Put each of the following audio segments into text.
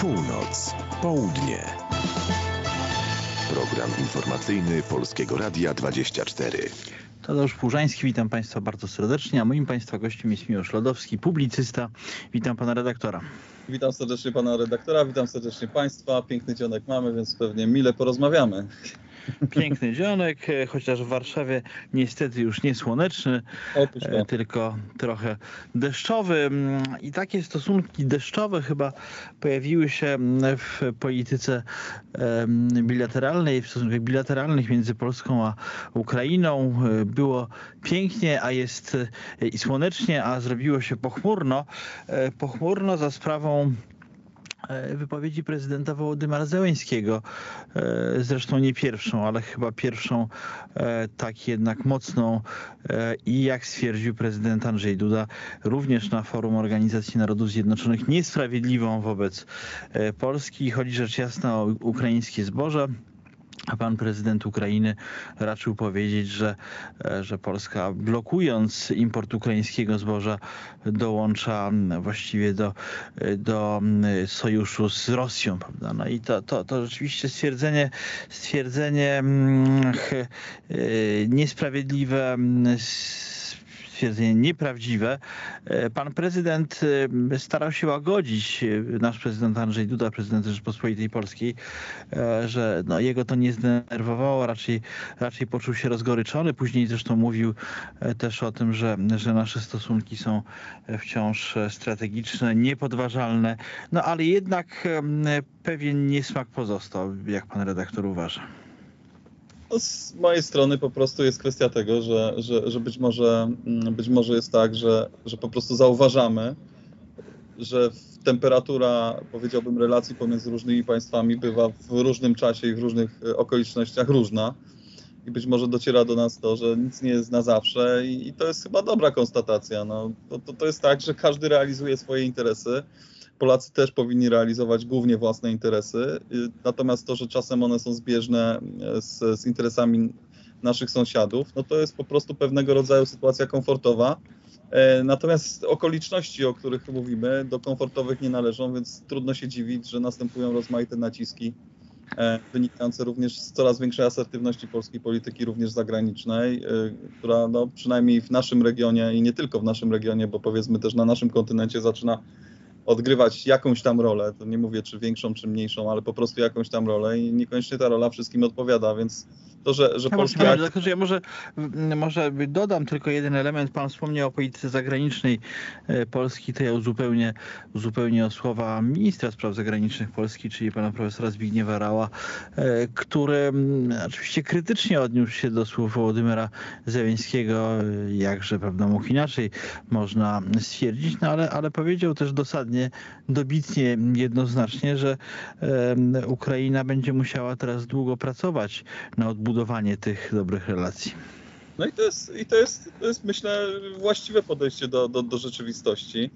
Północ, południe. Program informacyjny Polskiego Radia 24. Tadeusz Płużański, witam Państwa bardzo serdecznie, a moim Państwa gościem jest Miłosz Lodowski, publicysta. Witam Pana redaktora. Witam serdecznie Pana redaktora, witam serdecznie Państwa. Piękny dzionek mamy, więc pewnie mile porozmawiamy. Piękny dzionek, e, chociaż w Warszawie niestety już nie słoneczny, e, tylko trochę deszczowy. Mm, I takie stosunki deszczowe chyba pojawiły się w polityce bilateralnej, w stosunkach bilateralnych między Polską a Ukrainą. E, Było pięknie, a jest i słonecznie, a zrobiło się pochmurno. Pochmurno za sprawą wypowiedzi prezydenta Wołodymyra Zełęńskiego. E, Zresztą nie pierwszą, ale chyba pierwszą e, tak jednak mocną e, i jak stwierdził prezydent Andrzej Duda, również na forum Organizacji Narodów Zjednoczonych niesprawiedliwą wobec e, Polski. Chodzi rzecz jasna o ukraińskie zboże. Pan prezydent Ukrainy raczył powiedzieć, że, e, że Polska blokując import ukraińskiego zboża dołącza właściwie do, e, do mm, sojuszu z Rosją, prawda? No i to, to, to rzeczywiście stwierdzenie, stwierdzenie mm, e, niesprawiedliwe, mm, stwierdzenie nieprawdziwe. E, Pan prezydent e, starał się łagodzić, e, nasz prezydent Andrzej Duda, prezydent Rzeczypospolitej Polskiej, że no, jego to nie zdenerwowało, raczej, raczej poczuł się rozgoryczony. Później zresztą mówił też o tym, że, że nasze stosunki są wciąż strategiczne, niepodważalne, no ale jednak pewien niesmak pozostał, jak pan redaktor uważa. No, z mojej strony po prostu jest kwestia tego, że, że, że być, może, mm, być może jest tak, że, że po prostu zauważamy, że temperatura, powiedziałbym, relacji pomiędzy różnymi państwami bywa w różnym czasie i w różnych e, okolicznościach różna. I być może dociera do nas to, że nic nie jest na zawsze i, i to jest chyba dobra konstatacja. No, to, to, to jest tak, że każdy realizuje swoje interesy. Polacy też powinni realizować głównie własne interesy, y, natomiast to, że czasem one są zbieżne e, z, z interesami naszych sąsiadów, no to jest po prostu pewnego rodzaju sytuacja komfortowa. E, Natomiast okoliczności, o których mówimy, do komfortowych nie należą, więc trudno się dziwić, że następują rozmaite naciski e, wynikające również z coraz większej asertywności polskiej polityki, również zagranicznej, e, która no, przynajmniej w naszym regionie i nie tylko w naszym regionie, bo powiedzmy też na naszym kontynencie zaczyna odgrywać jakąś tam rolę. To nie mówię, czy większą, czy mniejszą, ale po prostu jakąś tam rolę i niekoniecznie ta rola wszystkim odpowiada, więc to, że, że Ja, polski redaktorze, ja może, m, może dodam tylko jeden element. Pan wspomniał o polityce zagranicznej e, Polski, to ja uzupełnię, uzupełnię o słowa ministra spraw zagranicznych Polski, czyli pana profesora Zbigniewa Rała, e, który m, oczywiście krytycznie odniósł się do słów Wołodymyra Zełęńskiego, e, jakże prawda mógł inaczej można stwierdzić, no ale, ale powiedział też dosadnie, dobitnie, jednoznacznie, że Ukraina będzie musiała teraz długo pracować na odbudowanie tych dobrych relacji. No i to jest, i to jest, to jest myślę, właściwe podejście do, do, do rzeczywistości.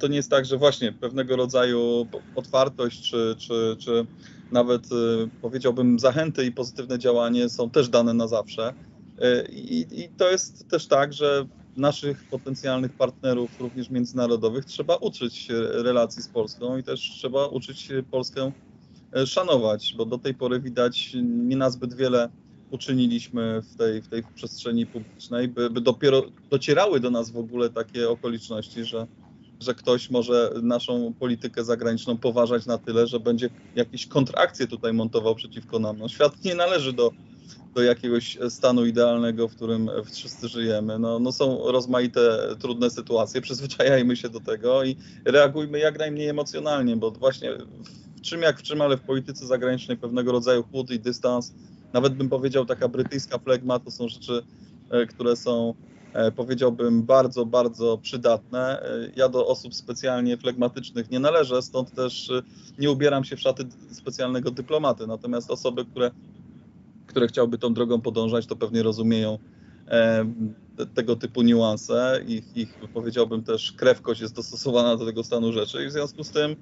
To nie jest tak, że właśnie pewnego rodzaju otwartość, czy, czy, czy nawet y, powiedziałbym zachęty i pozytywne działanie są też dane na zawsze. Y, I, I to jest też tak, że naszych potencjalnych partnerów, również międzynarodowych, trzeba uczyć relacji z Polską i też trzeba uczyć Polskę szanować, bo do tej pory widać nie nazbyt wiele uczyniliśmy w tej, w tej przestrzeni publicznej, by, by dopiero docierały do nas w ogóle takie okoliczności, że, że ktoś może naszą politykę zagraniczną poważać na tyle, że będzie jakieś kontrakcje tutaj montował przeciwko nam. No, świat nie należy do, do jakiegoś stanu idealnego, w którym wszyscy żyjemy. No, no są rozmaite trudne sytuacje, przyzwyczajajmy się do tego i reagujmy jak najmniej emocjonalnie, bo właśnie czym jak w czym, ale w polityce zagranicznej pewnego rodzaju chłód i dystans, nawet bym powiedział taka brytyjska flegma, to są rzeczy, e, które są e, powiedziałbym bardzo, bardzo przydatne. E, Ja do osób specjalnie flegmatycznych nie należę, stąd też nie ubieram się w szaty specjalnego dyplomaty. Natomiast osoby, które, które chciałby tą drogą podążać, to pewnie rozumieją e, te- tego typu niuanse. Ich, ich powiedziałbym też krewkość jest dostosowana do tego stanu rzeczy i w związku z tym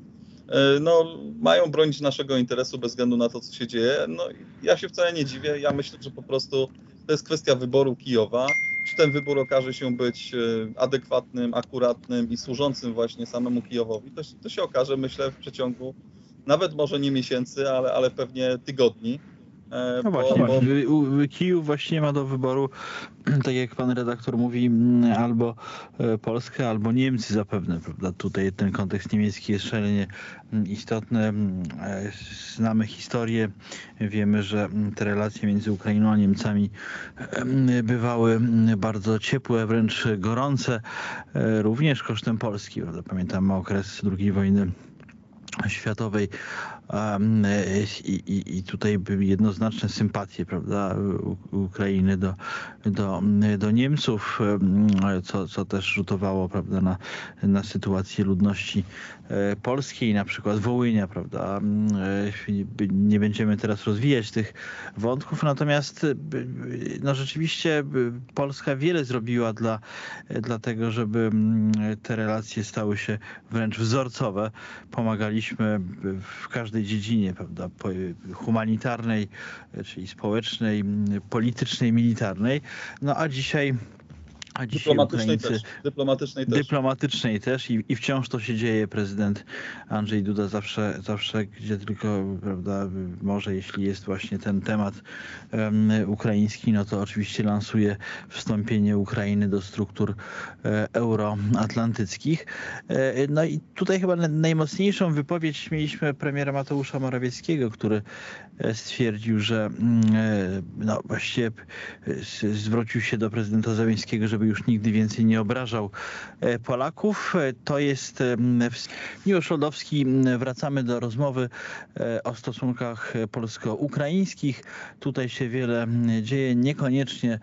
no, mają bronić naszego interesu bez względu na to, co się dzieje. No, ja się wcale nie dziwię. Ja myślę, że po prostu to jest kwestia wyboru Kijowa czy ten wybór okaże się być e, adekwatnym, akuratnym i służącym właśnie samemu Kijowowi, to, to się okaże, myślę, w przeciągu nawet może nie miesięcy, ale, ale pewnie tygodni. E, no właśnie, bo... Kijów właśnie ma do wyboru, tak jak pan redaktor mówi, albo e, Polskę, albo Niemcy zapewne, prawda? Tutaj ten kontekst niemiecki jest szalenie istotny. E, znamy historię, wiemy, że te relacje między Ukrainą a Niemcami bywały bardzo ciepłe, wręcz gorące, również kosztem Polski, prawda? Pamiętamy okres II wojny światowej i, i, i tutaj jednoznaczne sympatie prawda, Ukrainy do, do, do Niemców, co, co też rzutowało prawda, na, na sytuację ludności e, polskiej, na przykład Wołynia, prawda. E, nie będziemy teraz rozwijać tych wątków, natomiast e, no rzeczywiście Polska wiele zrobiła dla, dla tego, żeby te relacje stały się wręcz wzorcowe. Pomagaliśmy w każdej dziedzinie, prawda, humanitarnej, czyli społecznej, politycznej, militarnej. No a dzisiaj a dyplomatycznej też. Dyplomatycznej też. Dyplomatycznej też i, i wciąż to się dzieje. Prezydent Andrzej Duda zawsze, zawsze gdzie tylko prawda, może, jeśli jest właśnie ten temat um, ukraiński, no to oczywiście lansuje wstąpienie Ukrainy do struktur e, euroatlantyckich. E, no i tutaj chyba najmocniejszą wypowiedź mieliśmy premiera Mateusza Morawieckiego, który stwierdził, że mm, e, no, właściwie e, zwrócił się do prezydenta Załęskiego, żeby już nigdy więcej nie obrażał e, Polaków. E, to jest Miłosz Lodowski. Wracamy do rozmowy e, o stosunkach polsko-ukraińskich. Tutaj się wiele dzieje, niekoniecznie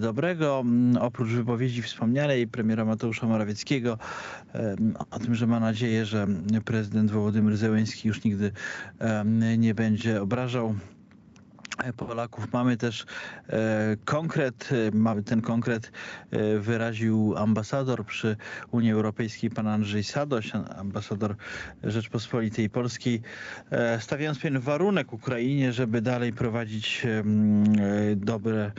dobrego. Oprócz wypowiedzi wspomnianej premiera Mateusza Morawieckiego o tym, że ma nadzieję, że prezydent Wołodymyr Zełenski już nigdy nie będzie obrażał Tchau, tchau. Polaków. Mamy też e, konkret, e, mamy ten konkret e, wyraził ambasador przy Unii Europejskiej, pan Andrzej Sadoś, ambasador Rzeczpospolitej Polskiej, stawiając pewien warunek Ukrainie, żeby dalej prowadzić dobre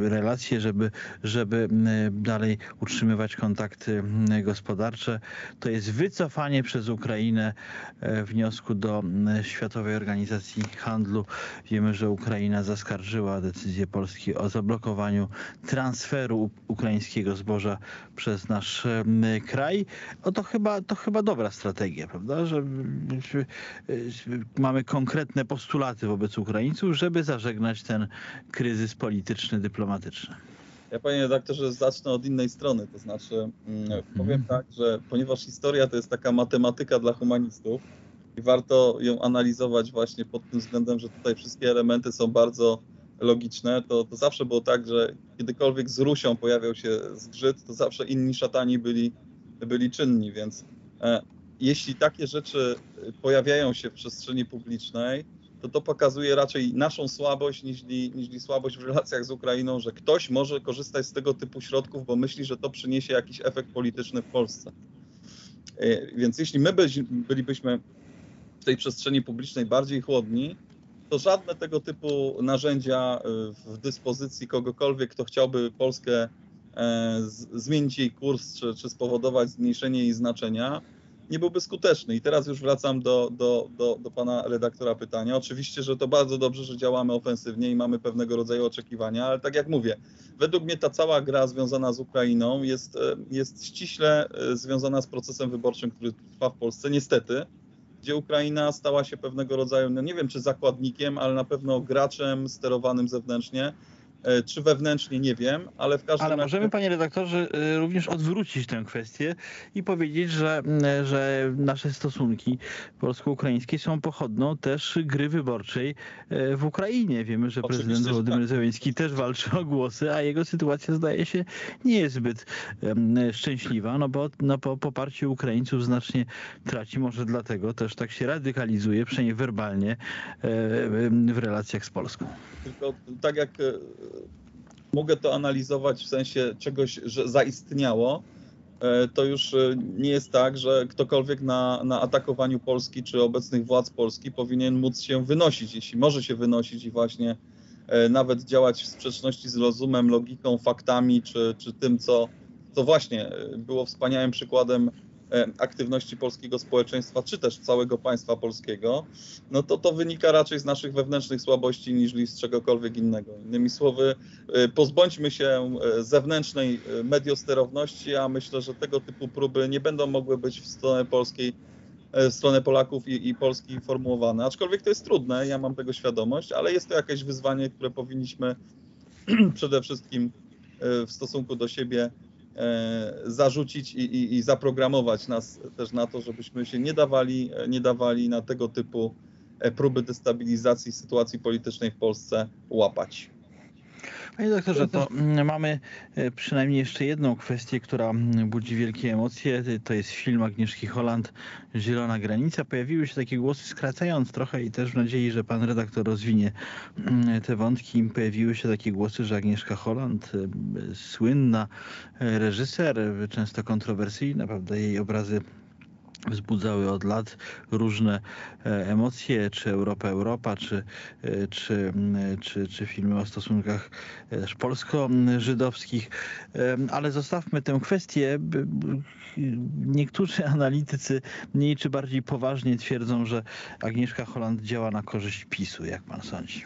relacje, żeby, żeby dalej utrzymywać kontakty gospodarcze. To jest wycofanie przez Ukrainę wniosku do Światowej Organizacji Handlu Wiemy, że Ukraina zaskarżyła decyzję Polski o zablokowaniu transferu ukraińskiego zboża przez nasz kraj. No to chyba, to chyba dobra strategia, prawda? Że mamy konkretne postulaty wobec Ukraińców, żeby zażegnać ten kryzys polityczny, dyplomatyczny. Ja panie redaktorze zacznę od innej strony, to znaczy mm, powiem tak, że ponieważ historia to jest taka matematyka dla humanistów, i warto ją analizować właśnie pod tym względem, że tutaj wszystkie elementy są bardzo logiczne, to, to zawsze było tak, że kiedykolwiek z Rusią pojawiał się zgrzyt, to zawsze inni szatani byli, byli czynni, więc e, jeśli takie rzeczy pojawiają się w przestrzeni publicznej, to to pokazuje raczej naszą słabość niż, niż słabość w relacjach z Ukrainą, że ktoś może korzystać z tego typu środków, bo myśli, że to przyniesie jakiś efekt polityczny w Polsce. E, więc jeśli my bylibyśmy w tej przestrzeni publicznej bardziej chłodni, to żadne tego typu narzędzia y, w dyspozycji kogokolwiek, kto chciałby Polskę e, zmienić jej kurs, czy, czy spowodować zmniejszenie jej znaczenia, nie byłby skuteczny. I teraz już wracam do, do, do, do pana redaktora pytania. Oczywiście, że to bardzo dobrze, że działamy ofensywnie i mamy pewnego rodzaju oczekiwania, ale tak jak mówię, według mnie ta cała gra związana z Ukrainą jest, e, jest ściśle e, związana z procesem wyborczym, który trwa w Polsce, niestety gdzie Ukraina stała się pewnego rodzaju, no nie wiem czy zakładnikiem, ale na pewno graczem sterowanym zewnętrznie. E, czy wewnętrznie, nie wiem, ale w każdym Ale możemy, panie redaktorze, e, również odwrócić tę kwestię i powiedzieć, że, że nasze stosunki polsko-ukraińskie są pochodną też gry wyborczej e, w Ukrainie. Wiemy, że Oczywiście, prezydent Władimir tak. Zełenski też walczy o głosy, a jego sytuacja zdaje się nie jest zbyt szczęśliwa, no bo no po poparciu Ukraińców znacznie traci. Może dlatego też tak się radykalizuje, przynajmniej werbalnie, w relacjach z Polską. Tylko tak jak mogę to analizować w sensie czegoś, że zaistniało, e, to już e, nie jest tak, że ktokolwiek na, na atakowaniu Polski czy obecnych władz Polski powinien móc się wynosić. Jeśli może się wynosić i właśnie e, nawet działać w sprzeczności z rozumem, logiką, faktami, czy, czy tym, co, co właśnie było wspaniałym przykładem aktywności polskiego społeczeństwa, czy też całego państwa polskiego, no to to wynika raczej z naszych wewnętrznych słabości niż z czegokolwiek innego. Innymi słowy, e, pozbądźmy się e, zewnętrznej mediosterowności, a myślę, że tego typu próby nie będą mogły być w stronę polskiej w stronę Polaków i, i Polski formułowane. Aczkolwiek to jest trudne, ja mam tego świadomość, ale jest to jakieś wyzwanie, które powinniśmy przede wszystkim w stosunku do siebie E, zarzucić i, i, i, zaprogramować nas też na to, żebyśmy się nie dawali, nie dawali na tego typu e, próby destabilizacji sytuacji politycznej w Polsce łapać. Panie doktorze, to mm, mamy e, przynajmniej jeszcze jedną kwestię, która mm, budzi wielkie emocje. To jest film Agnieszki Holland Zielona Granica. Pojawiły się takie głosy, skracając trochę i też w nadziei, że pan redaktor rozwinie mm, te wątki. Pojawiły się takie głosy, że Agnieszka Holland, e, słynna e, reżyser, często kontrowersyjna, prawda, jej obrazy wzbudzały od lat różne e, emocje, czy Europa, Europa, czy, e, czy, czy, czy filmy o stosunkach e, polsko-żydowskich. Ale zostawmy tę kwestię. Niektórzy analitycy mniej czy bardziej poważnie twierdzą, że Agnieszka Holland działa na korzyść PiSu. Jak pan sądzi?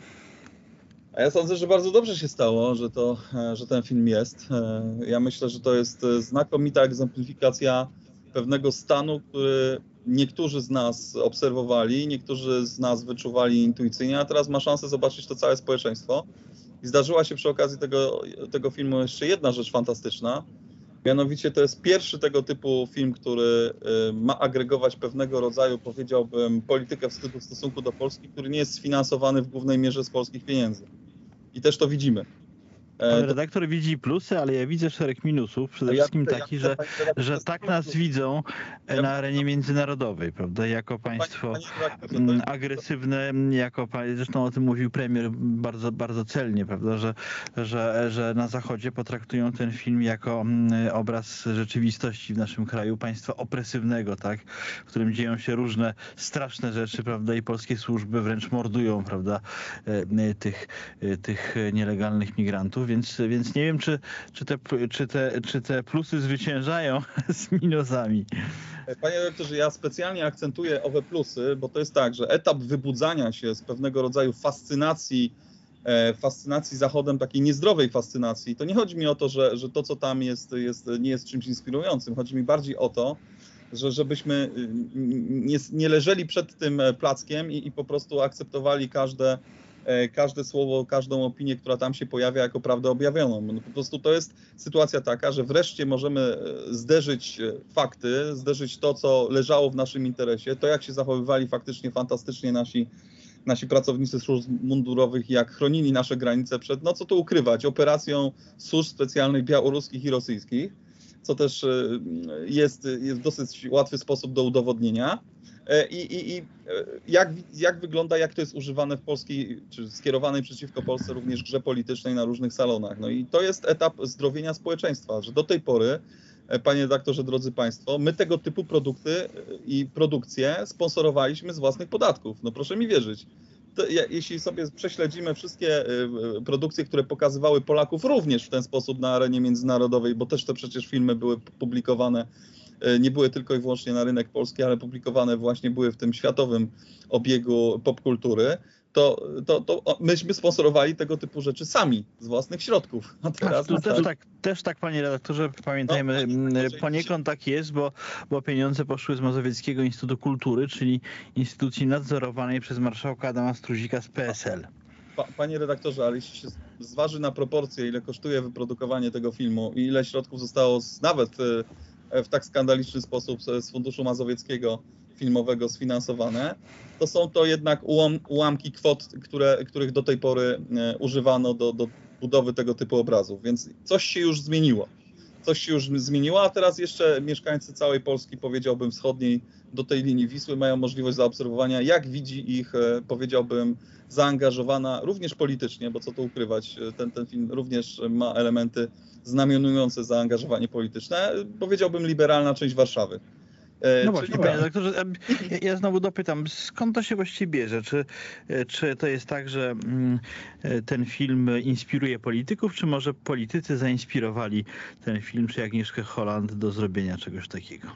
A ja sądzę, że bardzo dobrze się stało, że, to, że ten film jest. Ja myślę, że to jest znakomita egzemplifikacja pewnego stanu, który niektórzy z nas obserwowali, niektórzy z nas wyczuwali intuicyjnie, a teraz ma szansę zobaczyć to całe społeczeństwo. I zdarzyła się przy okazji tego, tego filmu jeszcze jedna rzecz fantastyczna. Mianowicie to jest pierwszy tego typu film, który y, ma agregować pewnego rodzaju, powiedziałbym, politykę wstydu w stosunku do Polski, który nie jest sfinansowany w głównej mierze z polskich pieniędzy. I też to widzimy. E, Pan redaktor widzi plusy, ale ja widzę szereg minusów. Przede wszystkim taki, że, że tak nas widzą na arenie międzynarodowej, prawda? Jako państwo mm, agresywne, jako zresztą o tym mówił premier bardzo, bardzo celnie, prawda? Że, że, że na Zachodzie potraktują ten film jako mm, obraz rzeczywistości w naszym kraju, państwa opresywnego, tak? W którym dzieją się różne straszne rzeczy, prawda? I polskie służby wręcz mordują, prawda? E, tych, e, tych nielegalnych migrantów więc, więc nie wiem, czy, czy, te, czy, te, czy te plusy zwyciężają z minusami. Panie rektorze, ja specjalnie akcentuję owe plusy, bo to jest tak, że etap wybudzania się z pewnego rodzaju fascynacji, e, fascynacji Zachodem, takiej niezdrowej fascynacji, to nie chodzi mi o to, że, że to, co tam jest, jest, nie jest czymś inspirującym. Chodzi mi bardziej o to, że żebyśmy y, nie, nie leżeli przed tym plackiem i, i po prostu akceptowali każde E, każde słowo, każdą opinię, która tam się pojawia jako prawdę objawioną. No po prostu to jest sytuacja taka, że wreszcie możemy e, zderzyć e, fakty, zderzyć to, co leżało w naszym interesie, to jak się zachowywali faktycznie fantastycznie nasi nasi pracownicy służb mundurowych, jak chronili nasze granice przed, no co tu ukrywać, operacją służb specjalnych białoruskich i rosyjskich, co też jest, jest dosyć łatwy sposób do udowodnienia. E, I, i, i e, jak, jak wygląda, jak to jest używane w polskiej, czy skierowanej przeciwko Polsce również grze politycznej na różnych salonach. No i to jest etap zdrowienia społeczeństwa, że do tej pory, e, panie redaktorze, drodzy państwo, my tego typu produkty i produkcje sponsorowaliśmy z własnych podatków. No proszę mi wierzyć. To, jeśli sobie prześledzimy wszystkie produkcje, które pokazywały Polaków również w ten sposób na arenie międzynarodowej, bo też te przecież filmy były publikowane nie były tylko i wyłącznie na rynek polski, ale publikowane właśnie były w tym światowym obiegu popkultury, to, to, to myśmy sponsorowali tego typu rzeczy sami, z własnych środków. A teraz tak, też, tak, też tak, panie redaktorze, pamiętajmy, no, poniekąd tak jest, bo, bo pieniądze poszły z Mazowieckiego Instytutu Kultury, czyli instytucji nadzorowanej przez marszałka Adama Struzika z PSL. Pa, panie redaktorze, ale jeśli się zważy na proporcje, ile kosztuje wyprodukowanie tego filmu i ile środków zostało z, nawet e, w tak skandaliczny sposób z Funduszu Mazowieckiego filmowego sfinansowane, to są to jednak ułam, ułamki kwot, które, których do tej pory e, używano do, do budowy tego typu obrazów, więc coś się już zmieniło. Coś się już zmieniło, a teraz jeszcze mieszkańcy całej Polski, powiedziałbym wschodniej, do tej linii Wisły mają możliwość zaobserwowania, jak widzi ich, e, powiedziałbym, zaangażowana również politycznie, bo co tu ukrywać, e, ten, ten film również ma elementy znamionujące zaangażowanie polityczne, powiedziałbym liberalna część Warszawy. E, No właśnie, tak. panie doktorze, em, ja, ja znowu dopytam, skąd to się właściwie bierze? Czy, e, czy to jest tak, że mm, e, ten film inspiruje polityków, czy może politycy zainspirowali ten film, czy Agnieszkę Holland do zrobienia czegoś takiego?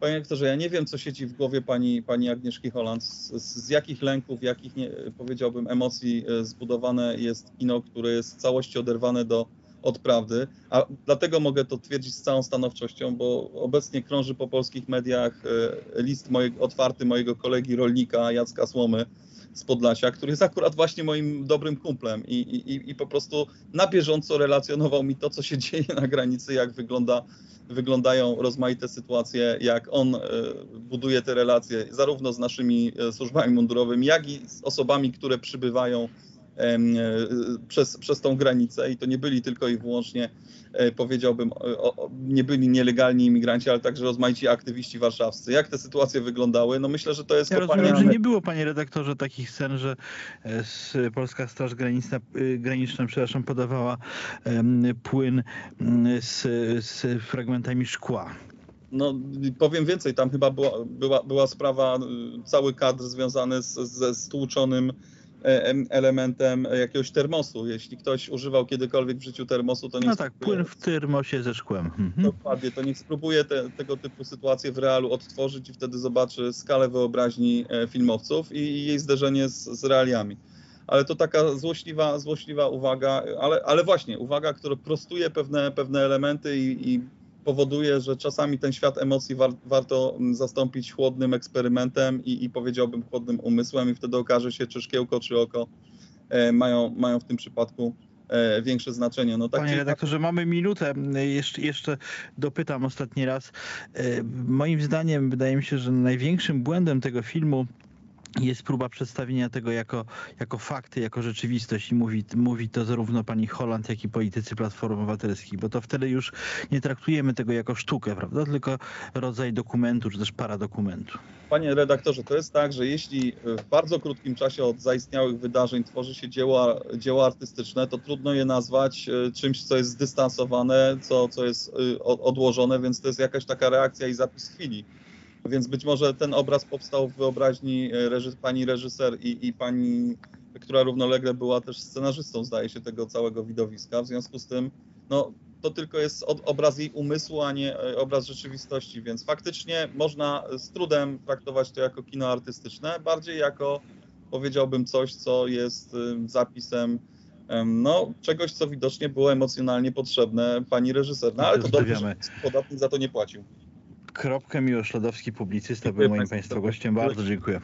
Panie aktorze, ja nie wiem, co siedzi w głowie pani, pani Agnieszki Holland, z, z jakich lęków, jakich nie, powiedziałbym emocji zbudowane jest kino, które jest w całości oderwane do, od prawdy, a dlatego mogę to twierdzić z całą stanowczością, bo obecnie krąży po polskich mediach e, list otwarty mojego kolegi rolnika Jacka Słomy z Podlasia, który jest akurat właśnie moim dobrym kumplem i, i, i po prostu na bieżąco relacjonował mi to, co się dzieje na granicy, jak wygląda wyglądają rozmaite sytuacje, jak on e, buduje te relacje zarówno z naszymi e, służbami mundurowymi, jak i z osobami, które przybywają przez, przez tą granicę i to nie byli tylko i wyłącznie, e, powiedziałbym, o, nie byli nielegalni imigranci, ale także rozmaici aktywiści warszawscy. Jak te sytuacje wyglądały? No myślę, że to jest Ja rozumiem, że nie było, panie redaktorze, takich scen, że e, Polska Straż Graniczna, Graniczna przepraszam, podawała płyn mm, z, z fragmentami szkła. No, powiem więcej, tam chyba była, była, była sprawa, y, cały kadr związany z, ze stłuczonym e, elementem jakiegoś termosu. Jeśli ktoś używał kiedykolwiek w życiu termosu, to nie No tak, płyn w termosie ze szkłem. Mhm. Dokładnie, to niech spróbuje te, tego typu sytuacje w realu odtworzyć i wtedy zobaczy skalę wyobraźni e, filmowców i, i jej zderzenie z, z realiami. Ale to taka złośliwa, złośliwa uwaga, ale, ale właśnie uwaga, która prostuje pewne, pewne elementy i, i powoduje, że czasami ten świat emocji war, warto mm, zastąpić chłodnym eksperymentem i, i powiedziałbym chłodnym umysłem i wtedy okaże się, czy szkiełko, czy oko e, mają, mają w tym przypadku e, większe znaczenie. No, tak Panie czy- redaktorze, mamy minutę. Jeszcze, jeszcze dopytam ostatni raz. E, Moim zdaniem wydaje mi się, że największym błędem tego filmu jest próba przedstawienia tego jako, jako fakty, jako rzeczywistość i mówi, mówi to zarówno pani Holland, jak i politycy Platformy Obywatelskiej, bo to wtedy już nie traktujemy tego jako sztukę, prawda, tylko rodzaj dokumentu, czy też paradokumentu. Panie redaktorze, to jest tak, że jeśli w bardzo krótkim czasie od zaistniałych wydarzeń tworzy się dzieła, dzieła artystyczne, to trudno je nazwać e, czymś, co jest zdystansowane, co, co jest e, odłożone, więc to jest jakaś taka reakcja i zapis chwili. Więc być może ten obraz powstał w wyobraźni e, reży, pani reżyser i, i pani, która równolegle była też scenarzystą, zdaje się, tego całego widowiska. W związku z tym, no, to tylko jest obraz jej umysłu, a nie e, obraz rzeczywistości, więc faktycznie można z trudem traktować to jako kino artystyczne, bardziej jako powiedziałbym coś, co jest zapisem em, no, czegoś, co widocznie było emocjonalnie potrzebne pani reżyser. No ale to dobrze, że podatnik za to nie płacił. Kropkę Miłosz Lodowski, publicysta, był moim. Państwa gościem. Bardzo dziękuję.